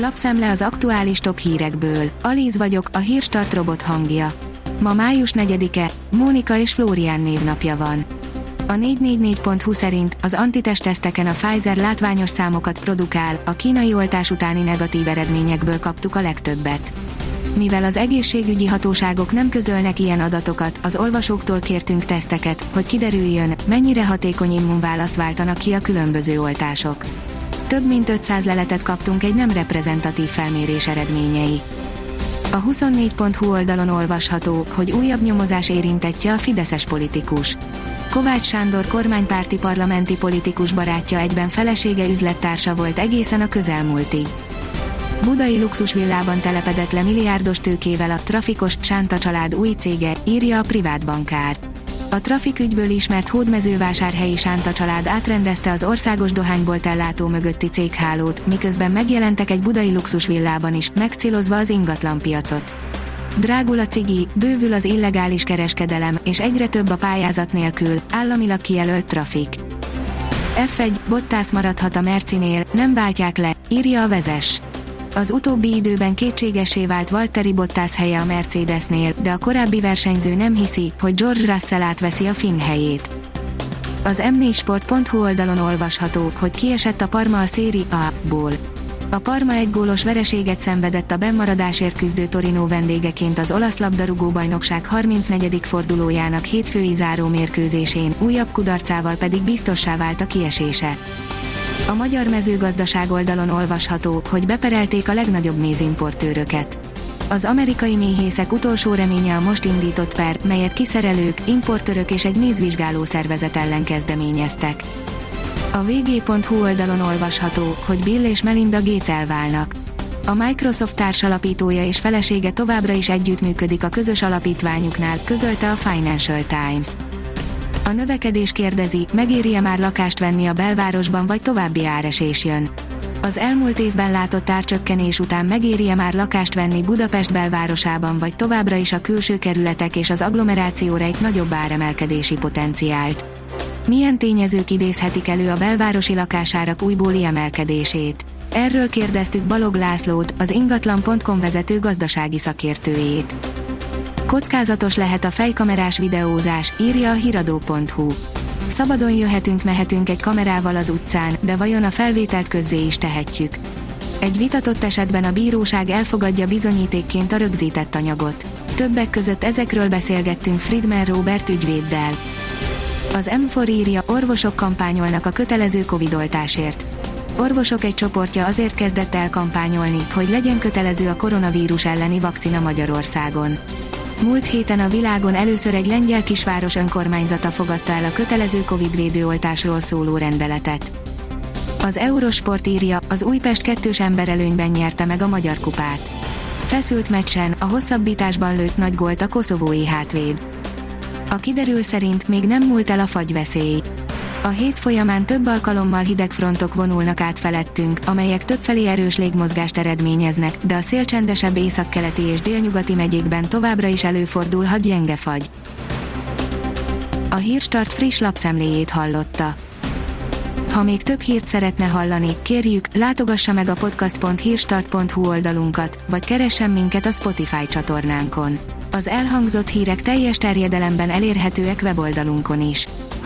Lapszemle az aktuális top hírekből. Alíz vagyok, a hírstart robot hangja. Ma május 4-e, Mónika és Flórián névnapja van. A 444.hu szerint az antitestteszteken a Pfizer látványos számokat produkál, a kínai oltás utáni negatív eredményekből kaptuk a legtöbbet. Mivel az egészségügyi hatóságok nem közölnek ilyen adatokat, az olvasóktól kértünk teszteket, hogy kiderüljön, mennyire hatékony immunválaszt váltanak ki a különböző oltások. Több mint 500 leletet kaptunk egy nem reprezentatív felmérés eredményei. A 24.hu oldalon olvasható, hogy újabb nyomozás érintetje a fideszes politikus. Kovács Sándor kormánypárti parlamenti politikus barátja egyben felesége üzlettársa volt egészen a közelmúltig. Budai luxusvillában telepedett le milliárdos tőkével a trafikos Sánta család új cége, írja a privát bankár. A trafik ügyből ismert hódmezővásárhelyi Sánta család átrendezte az országos dohánybolt ellátó mögötti céghálót, miközben megjelentek egy budai luxusvillában is, megcélozva az ingatlanpiacot. Drágul a cigi, bővül az illegális kereskedelem, és egyre több a pályázat nélkül, államilag kijelölt trafik. F1, Bottas maradhat a Mercinél, nem váltják le, írja a vezes. Az utóbbi időben kétségesé vált Valtteri Bottas helye a Mercedesnél, de a korábbi versenyző nem hiszi, hogy George Russell átveszi a Finn helyét. Az m4sport.hu oldalon olvasható, hogy kiesett a Parma a Széri A-ból. A Parma egy gólos vereséget szenvedett a bennmaradásért küzdő Torino vendégeként az olasz labdarúgó bajnokság 34. fordulójának hétfői záró mérkőzésén, újabb kudarcával pedig biztossá vált a kiesése. A magyar mezőgazdaság oldalon olvasható, hogy beperelték a legnagyobb mézimportőröket. Az amerikai méhészek utolsó reménye a most indított per, melyet kiszerelők, importőrök és egy mézvizsgáló szervezet ellen kezdeményeztek. A vg.hu oldalon olvasható, hogy Bill és Melinda Gates elválnak. A Microsoft társalapítója és felesége továbbra is együttműködik a közös alapítványuknál, közölte a Financial Times. A növekedés kérdezi, megéri-e már lakást venni a belvárosban vagy további áresés jön. Az elmúlt évben látott árcsökkenés után megéri-e már lakást venni Budapest belvárosában vagy továbbra is a külső kerületek és az agglomerációra egy nagyobb áremelkedési potenciált. Milyen tényezők idézhetik elő a belvárosi lakásárak újbóli emelkedését? Erről kérdeztük Balog Lászlót, az ingatlan.com vezető gazdasági szakértőjét. Kockázatos lehet a fejkamerás videózás, írja a hiradó.hu. Szabadon jöhetünk mehetünk egy kamerával az utcán, de vajon a felvételt közzé is tehetjük. Egy vitatott esetben a bíróság elfogadja bizonyítékként a rögzített anyagot. Többek között ezekről beszélgettünk Friedman Robert ügyvéddel. Az M4 írja, orvosok kampányolnak a kötelező covidoltásért. Orvosok egy csoportja azért kezdett el kampányolni, hogy legyen kötelező a koronavírus elleni vakcina Magyarországon. Múlt héten a világon először egy lengyel kisváros önkormányzata fogadta el a kötelező Covid védőoltásról szóló rendeletet. Az Eurosport írja, az Újpest kettős emberelőnyben nyerte meg a Magyar Kupát. Feszült meccsen, a hosszabbításban lőtt nagy gólt a koszovói hátvéd. A kiderül szerint még nem múlt el a fagyveszély. A hét folyamán több alkalommal hideg frontok vonulnak át felettünk, amelyek többfelé erős légmozgást eredményeznek, de a szélcsendesebb északkeleti és délnyugati megyékben továbbra is előfordulhat gyenge fagy. A Hírstart friss lapszemléjét hallotta. Ha még több hírt szeretne hallani, kérjük, látogassa meg a podcast.hírstart.hu oldalunkat, vagy keressen minket a Spotify csatornánkon. Az elhangzott hírek teljes terjedelemben elérhetőek weboldalunkon is.